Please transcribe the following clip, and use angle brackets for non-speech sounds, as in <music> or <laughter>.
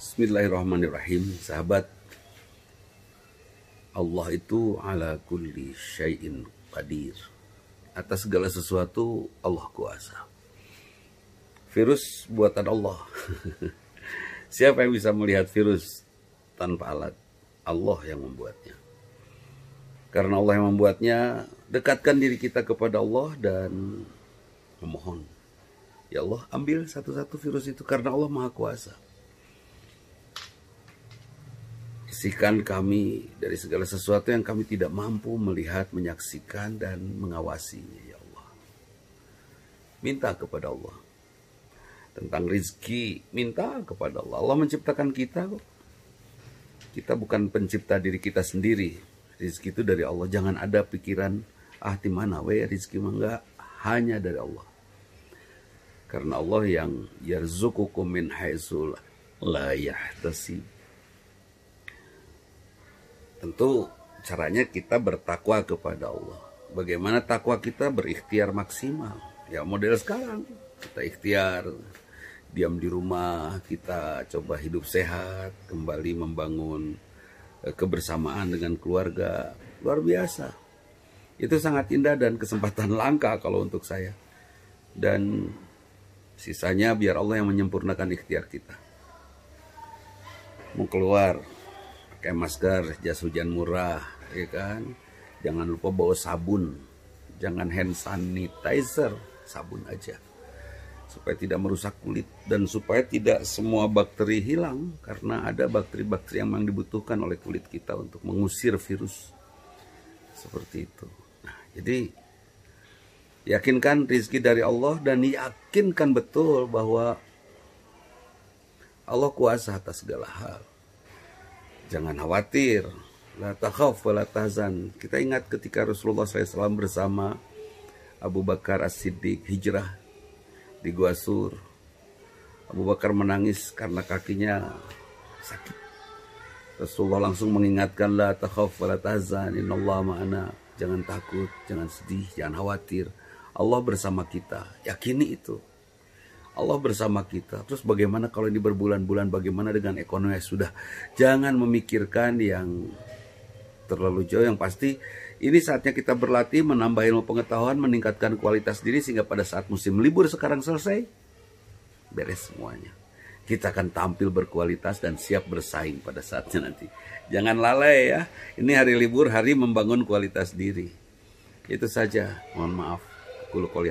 Bismillahirrahmanirrahim, sahabat. Allah itu ala kulli syai'in qadir. Atas segala sesuatu Allah kuasa. Virus buatan Allah. <laughs> Siapa yang bisa melihat virus tanpa alat? Allah yang membuatnya. Karena Allah yang membuatnya, dekatkan diri kita kepada Allah dan memohon. Ya Allah, ambil satu-satu virus itu karena Allah Maha Kuasa. Bersihkan kami dari segala sesuatu yang kami tidak mampu melihat, menyaksikan, dan mengawasinya, ya Allah. Minta kepada Allah. Tentang rizki, minta kepada Allah. Allah menciptakan kita. Kita bukan pencipta diri kita sendiri. Rizki itu dari Allah. Jangan ada pikiran, ah di mana we rizki mah. Hanya dari Allah. Karena Allah yang yarzukukum min haitsu la yahtasib. Tentu caranya kita bertakwa kepada Allah. Bagaimana takwa kita berikhtiar maksimal. Ya model sekarang kita ikhtiar diam di rumah, kita coba hidup sehat, kembali membangun eh, kebersamaan dengan keluarga. Luar biasa. Itu sangat indah dan kesempatan langka kalau untuk saya. Dan Sisanya biar Allah yang menyempurnakan ikhtiar kita. Mau keluar, pakai masker, jas hujan murah, ya kan? Jangan lupa bawa sabun, jangan hand sanitizer, sabun aja. Supaya tidak merusak kulit dan supaya tidak semua bakteri hilang karena ada bakteri-bakteri yang memang dibutuhkan oleh kulit kita untuk mengusir virus. Seperti itu. Nah, jadi Yakinkan rizki dari Allah dan yakinkan betul bahwa Allah kuasa atas segala hal. Jangan khawatir. La takhaf wa tahzan. Kita ingat ketika Rasulullah SAW bersama Abu Bakar As-Siddiq hijrah di Gua Sur. Abu Bakar menangis karena kakinya sakit. Rasulullah langsung mengingatkan la takhaf wa la tahzan. Innallaha ma'ana. Jangan takut, jangan sedih, jangan khawatir. Allah bersama kita. Yakini itu. Allah bersama kita. Terus bagaimana kalau ini berbulan-bulan bagaimana dengan ekonomi sudah? Jangan memikirkan yang terlalu jauh. Yang pasti ini saatnya kita berlatih menambah ilmu pengetahuan meningkatkan kualitas diri sehingga pada saat musim libur sekarang selesai beres semuanya. Kita akan tampil berkualitas dan siap bersaing pada saatnya nanti. Jangan lalai ya. Ini hari libur hari membangun kualitas diri. Itu saja. Mohon maaf. Qul qouli